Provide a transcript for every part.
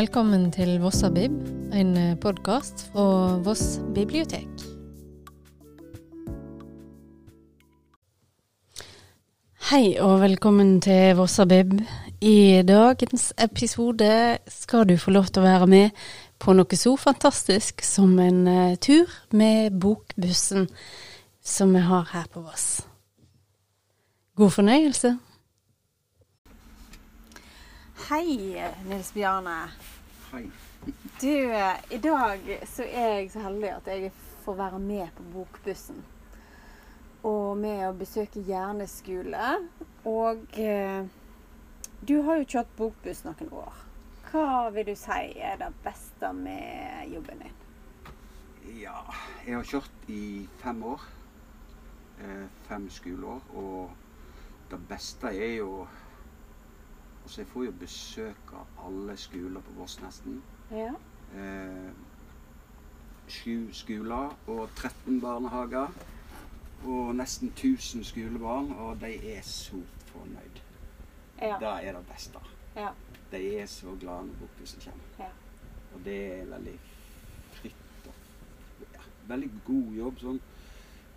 Velkommen til Vossabib, en podkast fra Voss bibliotek. Hei og velkommen til Vossabib. I dagens episode skal du få lov til å være med på noe så fantastisk som en uh, tur med Bokbussen som vi har her på Voss. God fornøyelse. Hei, Nils Bjarne. Hei. Du, i dag så er jeg så heldig at jeg får være med på Bokbussen. Og med å besøke hjerneskole. Og eh, du har jo kjørt bokbuss noen år. Hva vil du si er det beste med jobben din? Ja, jeg har kjørt i fem år. Eh, fem skoleår. Og det beste er jo Altså, jeg får jo besøk av alle skoler på Voss nesten. Ja. Eh, Sju skoler og 13 barnehager. Og nesten 1000 skolebarn, og de er så fornøyd. Ja. Det er det beste. ja. De er så glade når bokbussen kommer. Ja. Og det er veldig fritt og ja, veldig god jobb. Sånn.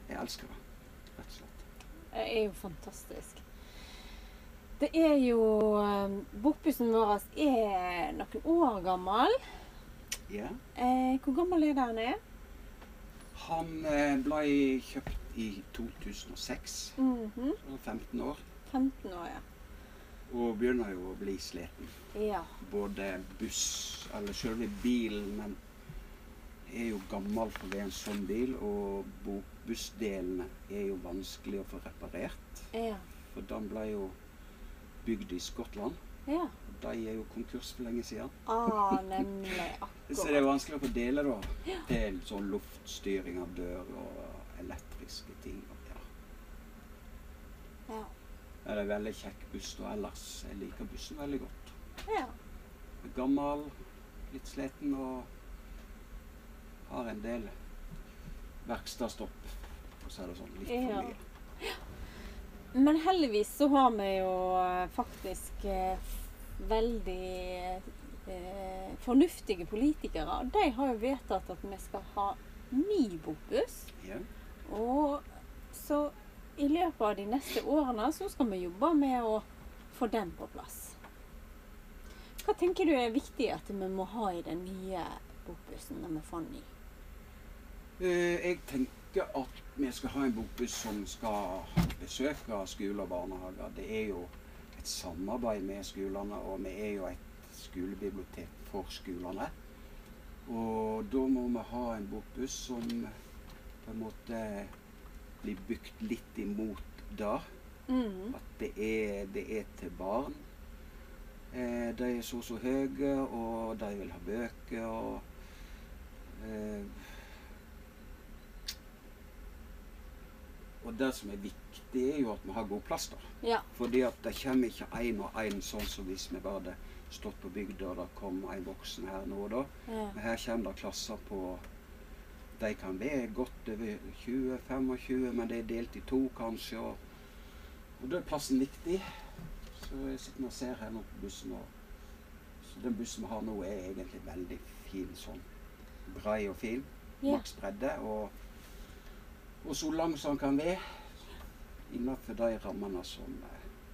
Jeg elsker det, rett og slett. Det er jo fantastisk. Det er jo eh, Bokbussen vår er noen år gammel. Ja. Eh, hvor gammel er den? er? Han eh, ble kjøpt i 2006. Mhm. så 15 år. 15 år, ja. Og begynner jo å bli sliten. Ja. Både buss, eller selve bilen, men er jo gammel for å være en sånn bil. Og bokbussdelene er jo vanskelig å få reparert. Ja. For den ble jo bygd i Skottland. ja. Og de er jo konkurs for lenge siden. Ah, nemlig. akkurat. Så det er vanskelig å få deler da, til sånn luftstyring av dør og elektriske ting. Ja. Ja. Det er en veldig kjekk buss da ellers. Jeg liker bussen veldig godt. ja. Gammel, litt sliten og har en del verkstedstopp, for å si det sånn. Litt Ja. for mye. Men heldigvis så har vi jo eh, faktisk eh, veldig eh, fornuftige politikere. De har jo vedtatt at vi skal ha ny bokbuss. Ja. Og så i løpet av de neste årene så skal vi jobbe med å få den på plass. Hva tenker du er viktig at vi må ha i den nye bokbussen når vi får den ny? Jeg tenker at vi skal ha en bokbuss som skal besøke skoler og barnehager. Det er jo et samarbeid med skolene, og vi er jo et skolebibliotek for skolene. Og da må vi ha en bokbuss som på en måte blir bygd litt imot det. Mm. At det er, det er til barn. Eh, de er så så høye, og de vil ha bøker. og eh, Og det som er viktig, er jo at vi har god plass da. Ja. Fordi at det kommer ikke én og én sånn som hvis vi bare hadde stått på bygda og det kom en voksen her nå og da. ja. Men her kommer det klasser på De kan være godt over 20-25, men det er delt i to kanskje. Og, og da er plassen viktig. Så jeg sitter og ser her nå på bussen. Og, så den bussen vi har nå, er egentlig veldig fin sånn. Brei og fin. Ja. Maks bredde. Og, og så lang som den kan være. Innenfor de rammene som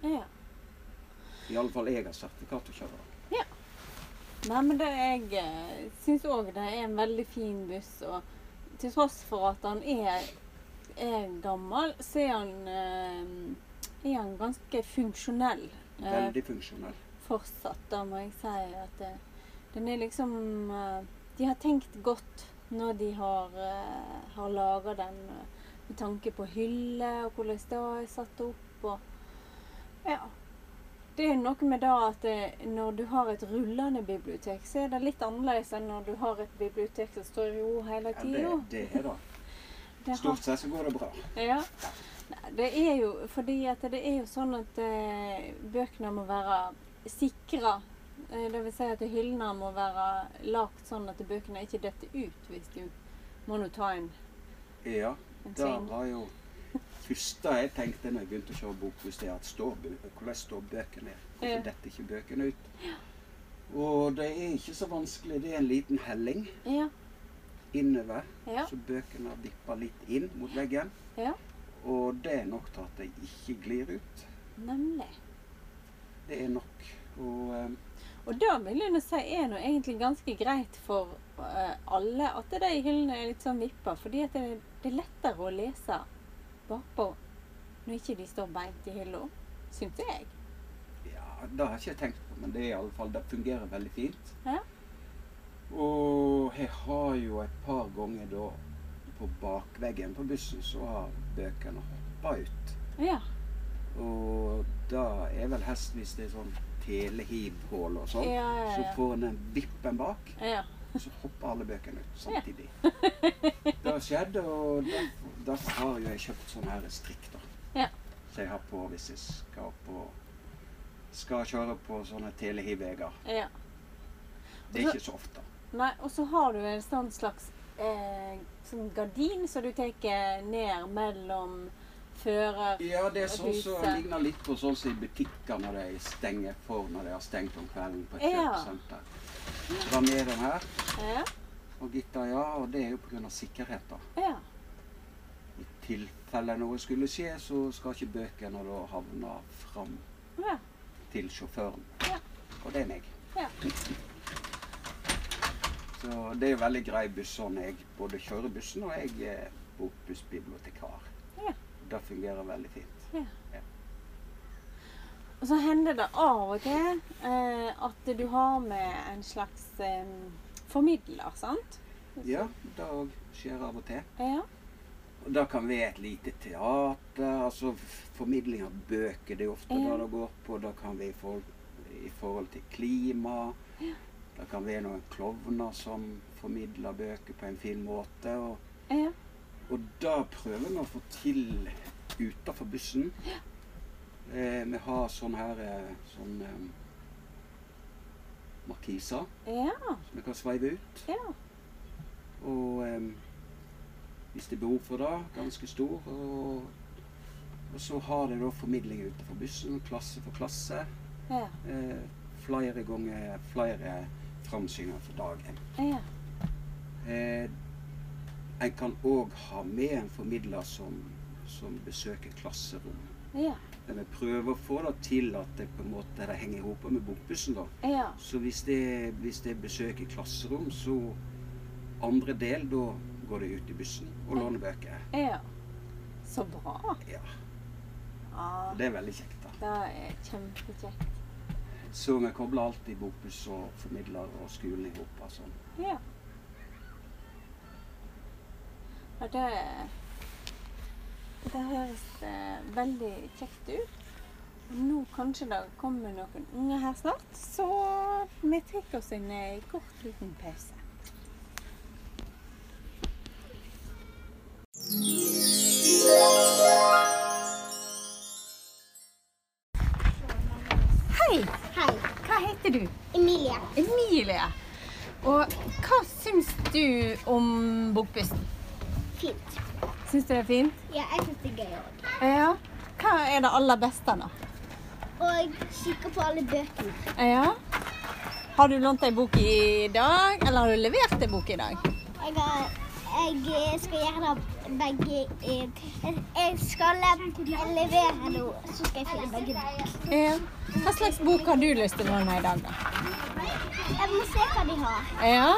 eh, ja. iallfall jeg har sertifikat å kjøre. Nei, men det jeg eh, syns òg det er en veldig fin buss. Og til tross for at han er, er gammel, så er han, eh, er han ganske funksjonell. Veldig funksjonell. fortsatt, da må jeg si at det, den er liksom De har tenkt godt når de har, har laga den med tanke på hylle og hvordan det er satt opp og Ja. Det er noe med det at det, når du har et rullende bibliotek, så er det litt annerledes enn når du har et bibliotek som står i ro hele Ja, tida. det, det er det. Det har- Stort sett så går det bra. ja. Det er jo fordi at det er jo sånn at eh, bøkene må være sikra. Eh, det vil si at hyllene må være lagt sånn at bøkene ikke detter ut hvis du må nå ta en, Ja, det var jo første jeg tenkte når jeg begynte å det er at står, hvordan står bøkene? Hvorfor detter ikke bøkene ut? Og det er ikke så vanskelig. Det er en liten helling Ja. innover, Ja. så bøkene vipper litt inn mot veggen. Ja. Og det er nok til at de ikke glir ut. Nemlig. Det er nok. Og eh, Og da vil jeg nå si er nå egentlig ganske greit for uh, alle at de hyllene er litt sånn vippa. Fordi det, det er lettere å lese bakpå når ikke de står beint i hylla. Syns jeg. ja, det har jeg ikke tenkt på, men det er i alle fall, det fungerer veldig fint. Ja. Og jeg har jo et par ganger da på bakveggen på bussen så har bøkene hoppa ut. Ja. Og da er vel helst hvis det er sånn telehivhull og sånn, Ja, ja, så får en den vippen bak, ja. og så hopper alle bøkene ut samtidig. Det har skjedd, og derfor, derfor har jo jeg kjøpt sånne her strikk, da. Ja. Så jeg har på hvis jeg skal på skal kjøre på sånne telehivveier. ja. Det er ikke så ofte. Nei, og så har du en sånn slags eh, sånn gardin som du tar ned mellom fører Ja, det er sånn som ligner litt på sånn som i butikker når de stenger for når de har stengt om kvelden på et Ja. kjøpesenter. Dra ned den her, Ja. og gitter ja, og det er jo pga. sikkerhet, da. ja. I tilfelle noe skulle skje, så skal ikke bøkene da havne fram ja. til sjåføren. Ja. Og det er meg. Ja. Så det er jo veldig grei buss sånn jeg både kjører bussen og jeg er bokbussbibliotekar. Ja. Det fungerer veldig fint. Og så hender det av og til eh, at du har med en slags eh, formidler, sant? Ja, det òg skjer av og til. Ja. Og det kan være et lite teater, altså formidling av bøker. Det er ofte Ja. det det går på. Det kan være i forhold, i forhold til klima. Det kan være noen klovner som formidler bøker på en fin måte. Og, Ja. Og da prøver vi å få til utenfor bussen. Eh, vi har sånn her eh, sånn eh, markiser Ja. som vi kan sveive ut. Ja. Og eh, hvis det er behov for det, ganske stor. Og, og så har de da formidling utenfor bussen, klasse for klasse. Ja. Eh, flere ganger flere framsyninger for dagen. En kan òg ha med en formidler som, som besøker klasserom. Ja. Men vi prøver å få det til at det på en måte det henger sammen med bokbussen. da. Ja. Så hvis det, hvis det er besøk i klasserom, så andre del, da går det ut i bussen og låner bøker. Ja. Så bra. Ja, Ja. Det er veldig kjekt. da. Det er kjempekjekt. Så vi kobler alltid bokbuss og formidler og skolen i hop. Altså. Ja. Ja, det Det høres eh, veldig kjekt ut. Nå kanskje det kommer noen unge her snart, så vi tar oss en eh, kort liten pause. Hei, Hei, hva heter du? Emilie. Emilie. Og hva syns du om bokbussen? Fint. Syns du det er fint? Ja, jeg syns det er gøy òg. Ja. Hva er det aller beste, da? Og kikke på alle bøkene. Ja. Har du lånt ei bok i dag, eller har du levert ei bok i dag? Jeg, har, jeg skal gjøre det begge Jeg skal levere nå, så skal jeg finne begge. Ja. Hva slags bok har du lyst til å låne i dag, da? Jeg må se hva de har. Ja.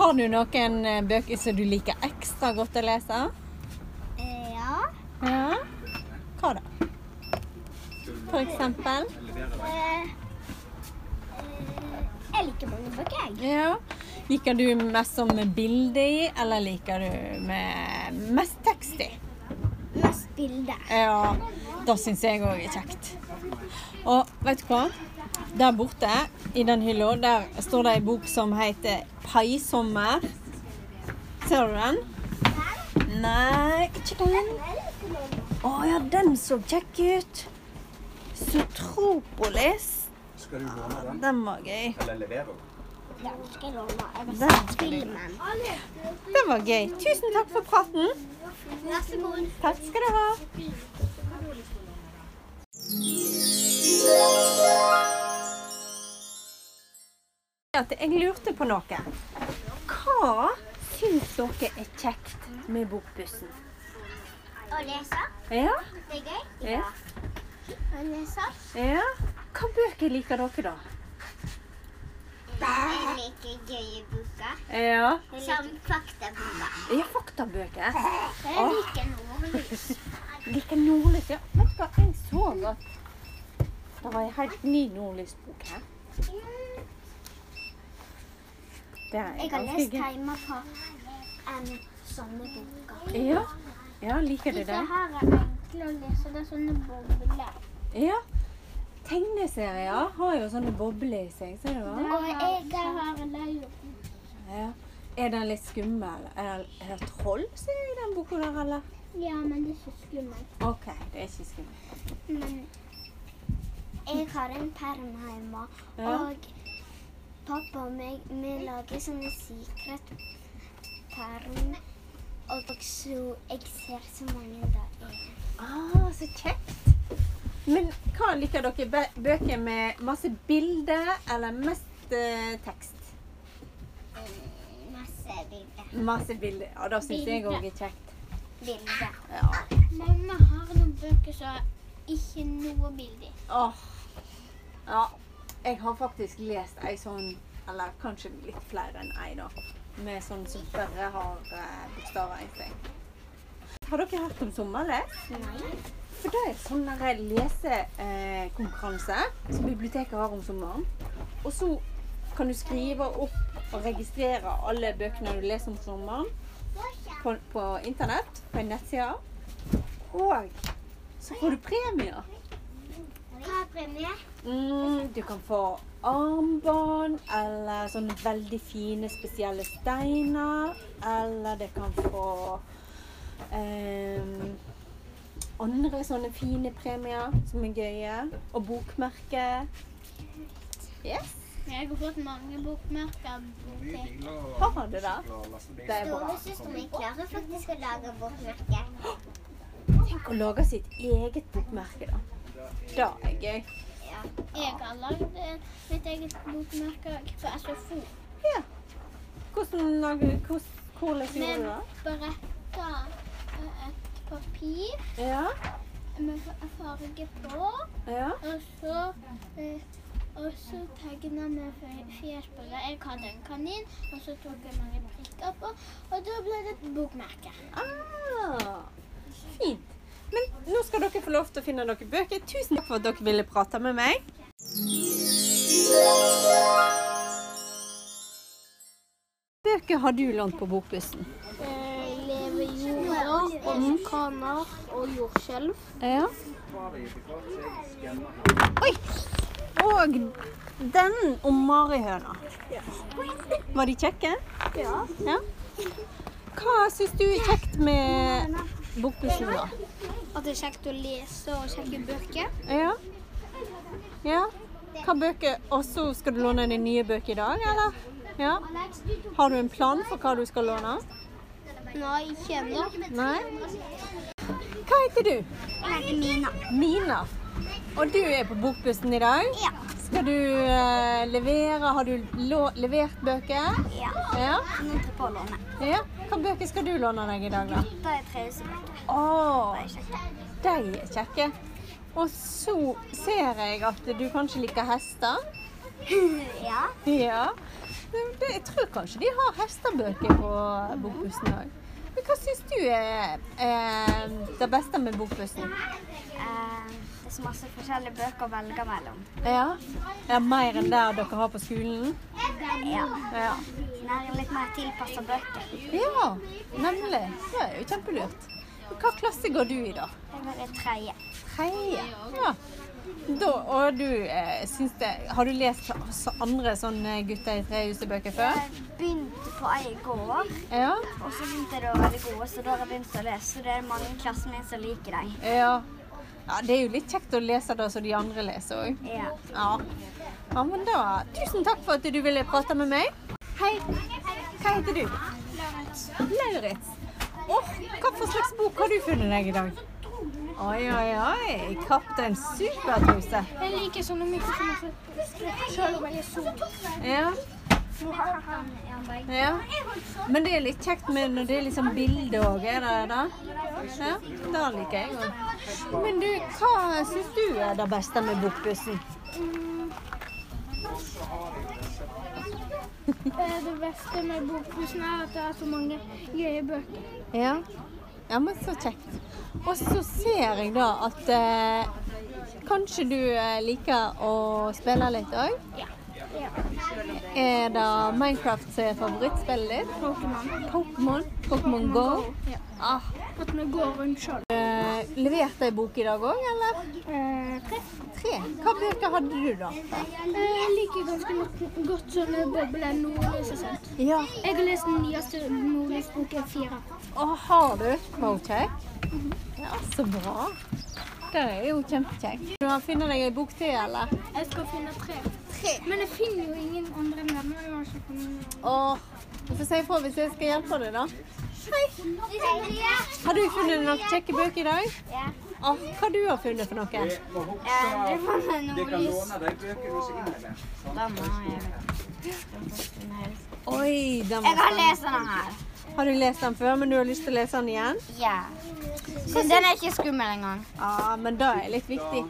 Har du noen eh, bøker som du liker ekstra godt å lese? Eh, Ja. Ja. Hva da? For eksempel? Eh, Jeg liker mange bøker, jeg. Ja. Liker du mest som med bilde i, eller liker du med mest tekst i? Mest bilde. Ja, da syns jeg òg er kjekt. Og vet du hva? Der borte i den hylla, der står det ei bok som heter 'Paisommer'. Ser du den? Nei, ikke den. Å ja, den så kjekk ut. Sotropolis. Skal du låne den? Den var gøy. Eller levere? Den Den var gøy. Tusen takk for praten. Takk skal du ha. Jeg lurte på noe. Hva syns dere er kjekt med Bokbussen? Å lese. Ja? Det er gøy. Ja. Å lese. ja. Hva bøker liker dere, da? Jeg liker gøye boker. Ja. Som faktaboker. Ja, faktabøker. Jeg liker nordlys. Liker Nordlys, ja. Vet du hva, jeg så at det var en helt ny Nordlys-bok her. Det er Jeg har lest hjemme på en sånne boker. Ja. ja, liker du Disse det? her er enkle å lese. Det er sånne bobler. Ja. Tegneserier har jo sånne bobler i seg, ser du hva? Og jeg har leir. Ja. Er den litt skummel? Er det, troll som er i den boka der, eller? Ja, men det er så skummelt. OK, det er ikke skummelt. Men jeg har en perm hjemme, Ja. og pappa og meg vi lager sånne secret perm. Og så jeg ser så mange det er. Ah, så kjekt. Men hva liker dere? Bøker med masse bilder eller mest eh, tekst? Masse bilder. Masse bilder. Ja, da syns jeg òg er kjekt. Bilder. Ja. Mamma har noen bøker som ikke noe bilde i. Åh. ja. Jeg har faktisk lest ei sånn, eller kanskje litt flere enn ei, da. Med sånn som bare har eh, bokstaver i seg. Har dere hørt om sommerles? Nei. For det er sånn lesekonkurranse som biblioteket har om sommeren. Og så kan du skrive opp og registrere alle bøkene du leser om sommeren på, på internett, på en nettside. Og så får du premier. Hva er premie? Mm, du kan få armbånd, eller sånne veldig fine, spesielle steiner. Eller det kan få ehm, andre sånne fine premier som er gøye. Og bokmerke. Yes. Jeg har fått mange bokmerker. Har du det? Det er bra. Storesøsteren min klarer faktisk å lage bokmerke. Tenk å lage sitt eget bokmerke, da. Det er gøy. Jeg har lagd eh, mitt eget bokmerke på SFO. Ja. Hvordan, lager- du hvordan gjorde du det? bretta eh, et papir Ja. med farge på, ja. og så eh, og så tegna på det. Jeg hadde en kanin, og så tok jeg mange prikker på, og da ble det et bokmerke. Ah, fint. Men nå skal dere få lov til å finne noen bøker. Tusen takk for at dere ville prate med meg. Bøker har du lånt på Bokbussen? Eh, Leve jorda, orkaner og jordskjelv. Ja. Oi! Og den om marihøna. Var de kjekke? Ja. Ja. Hva syns du er kjekt med Bokbussen, da? At det er kjekt å lese og sjekke bøker. Ja. Ja. Hva bøker Og så skal du låne dine nye bøker i dag, eller? Ja. Har du en plan for hva du skal låne? Nei, ikke ennå. Hva heter du? Jeg heter Mina. Mina. Og du er på Bokbussen i dag? Ja. Skal du uh, levere Har du levert bøker? Ja. Ja. Nå jeg på å låne. ja. Hva bøker skal du låne deg i dag, da? Da er trehusebøker. Å, de er kjekke. Og så ser jeg at du kanskje liker hester. Ja. Ja. Det, det, jeg tror kanskje de har hestebøker på Bokbussen òg. Men hva syns du er, er det beste med Bokbussen? Eh, det er så masse forskjellige bøker å velge mellom. Ja. Er mer enn der dere har på skolen? Ja. Ja. Det er litt mer tilpassa bøker. ja, nemlig. Det er jo kjempelurt. Hva klasse går du i, da? Jeg går i tredje. Tredje. Ja. Da, og du eh, syns det Har du lest så andre sånne gutter i trehuset-bøker før? Jeg begynte på ei i går, Ja. og så begynte jeg å være veldig gode, så da har jeg begynt å lese. Så det er mange i klassen min som liker dem. Ja. ja. Det er jo litt kjekt å lese det som de andre leser òg. Ja. Ja. ja, men da Tusen takk for at du ville prate med meg. Hei. Hva heter du? Lauritz. Åh, hva for slags bok har du funnet deg i dag? Oi, oi, oi. Kaptein Supertruse. Jeg liker sånne som selv om jeg er sol. Ja. Ja. Men det er litt kjekt med når det er liksom bilde òg, er det det? Ja, det liker jeg òg. Men du, hva syns du er det beste med bokbussen? Det beste med bokbussen er at det er så mange gøye bøker. Ja. ja, men så kjekt. Og så ser jeg da at eh, kanskje du eh, liker å spille litt òg? Ja. Er det Minecraft som er favorittspillet ditt? Pokémon. Pokémon? Pokémon Go? Ja. Ah, At vi går rundt sjøl. eh, leverte ei bok i dag òg, eller? Eh, tre. Tre. Hva bøker hadde du, da? Eh, Jeg liker ganske godt sånne bobler Nordlys og sånt. Ja. Jeg har lest den nyeste Nordlys-boken fire. Og har du? Ok. Ja, så bra. Det er jo kjempekjekt. Du har funnet deg ei bok til, eller? Jeg skal finne tre. Tre. Men jeg finner jo ingen andre. Jeg funnet Åh, du får si ifra hvis jeg skal hjelpe deg, da. Har du funnet noen kjekke bøker i dag? Ja. Åh, hva du har funnet for noe? Var innleverer. Oi, den Jeg spennende. har kan lese den her. Har du lest den før, men du har lyst til å lese den igjen? Ja. Men den er ikke skummel engang. Ja, men det er litt viktig.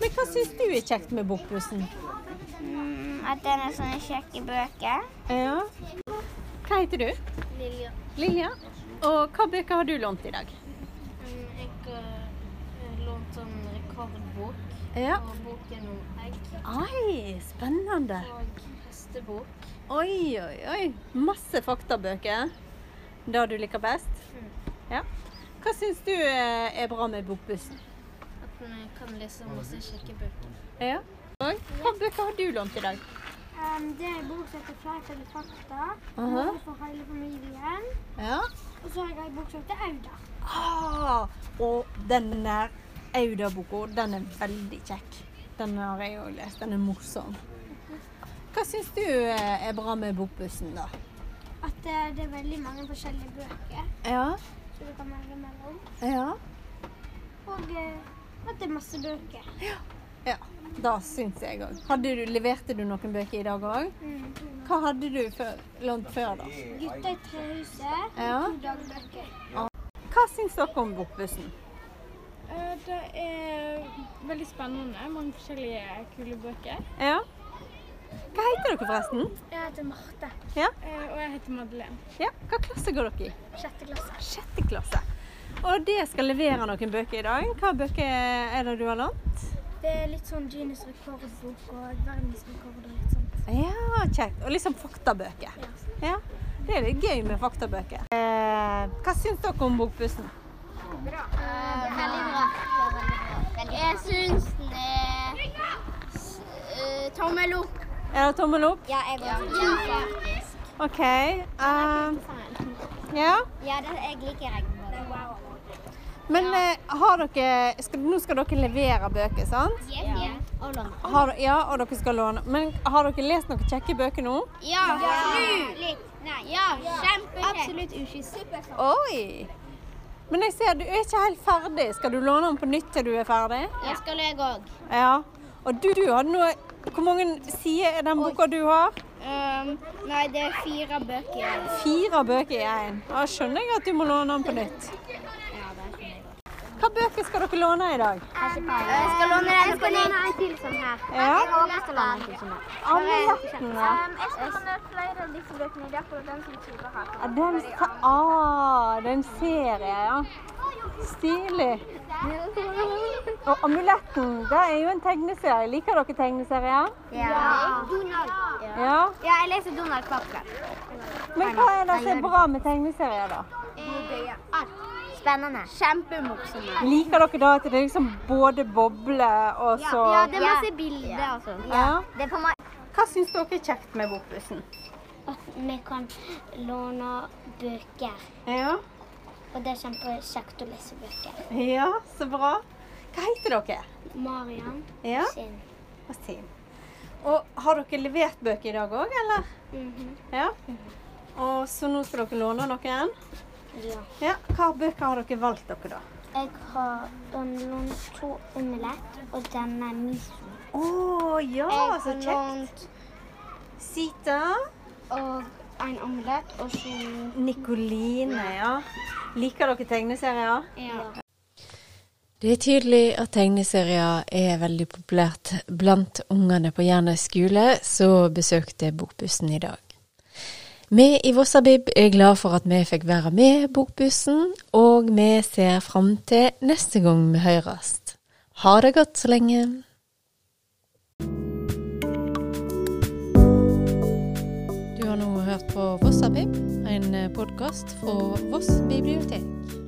Men hva syns du er kjekt med bokbussen? Mm, at den er sånne kjekke bøker. Ja. Hva heter du? Lilja. Lilja. Og hva bøker har du lånt i dag? Jeg har lånt en rekordbok Ja. og boken om egg Oi, spennende. og hestebok. Oi, oi, oi. Masse faktabøker. Det du liker best? Ja. Hva syns du eh, er bra med bokbussen? At man kan lese masse kjekke bøker. Ja. Og hva bøker har du lånt i dag? Um, det er en bok som heter Fleip eller fakta. Uh -huh. For hele familien. Ja. Og så har jeg en bok som heter Auda. Ah, og den der Auda-boka, den er veldig kjekk. Den har jeg òg lest. Den er morsom. Hva syns du eh, er bra med bokbussen, da? At det er veldig mange forskjellige bøker Ja. som du kan velge mellom. Ja. Og eh, at det er masse bøker. Ja, da syns jeg òg. Leverte du noen bøker i dag òg? Mm. Hva hadde du før, lånt før, da? Gutta i trehuset. Ja. To dagbøker. Hva syns dere om bokbussen? Eh, Det er veldig spennende. Mange forskjellige kule bøker. Ja. Hva heter dere forresten? Jeg heter Marte. Ja. Eh, Og jeg heter Madeleine. ja. Hva klasse går dere i? Sjette klasse. Sjette klasse. Og det skal levere noen bøker i dag. Hva bøker er det du har lånt? Det er litt sånn Guinness rekordbok og verdensrekord og litt sånt. Ja, kjekt. Og liksom faktabøker. Ja. Det er litt gøy med faktabøker. Eh, hva syns dere om bokbussen? veldig bra. Jeg syns den er eh, tommel opp. Er det tommel opp? Ja, jeg også. ja. OK. eh, ja. Ja, det, jeg liker regnbue. Men eh, har dere skal, Nå skal dere levere bøker, sant? Ja. Og låne. Har, ja, og dere skal låne. Men har dere lest noen kjekke bøker nå? Ja, Litt! Nei, ja, kjempekjekt. Absolutt ukjent. Oi! Men jeg ser du er ikke helt ferdig. Skal du låne den på nytt til du er ferdig? Jeg skal jeg òg. Ja. Og du, du hadde noe Hvor mange sider er den boka du har? Um, nei, det er fire bøker. Fire bøker i én. Da skjønner jeg at du må låne den på nytt. Hva bøker skal dere låne i dag? Jeg skal låne den på nytt. en til sånn her. Ja. Jeg skal låne en til sånn her. Amulettene. jeg skal låne flere av disse bøkene. Det er akkurat den som Tuva har. Den, ah, det er en serie, ja. Stilig. Og amuletten, det er jo en tegneserie. Liker dere tegneserier? Ja. Ja. Ja, jeg leser Donald Pakker. Men hva er det som er bra med tegneserier, da? Spennende. Kjempemorsomme. Liker dere da at det er liksom både bobler og så Ja, det er masse bilder og sånn. Ja. Hva syns dere er kjekt med bokbussen? At vi kan låne bøker. Ja. Og det er kjempekjekt å lese bøker. ja, så bra. Hva heter dere? Marian Ja, sin. og Sin. Og har dere levert bøker i dag òg, eller? Mhm. Ja. Og så nå skal dere låne noen? Ja. Ja. Hva bøker har dere valgt dere, da? Jeg har lånt to omelett, og denne miso. Å ja, Jeg så har lånt Sita. og en omelett, og så Nikoline, ja. Liker dere tegneserier? Ja. Det er tydelig at tegneserier er veldig populært blant ungene på Jernes skole, så besøkte Bokbussen i dag. Vi i Vossabib er glad for at vi fikk være med Bokbussen, og vi ser fram til neste gang vi høres. Ha det godt så lenge. På Vossapip, en podkast fra Voss bibliotek.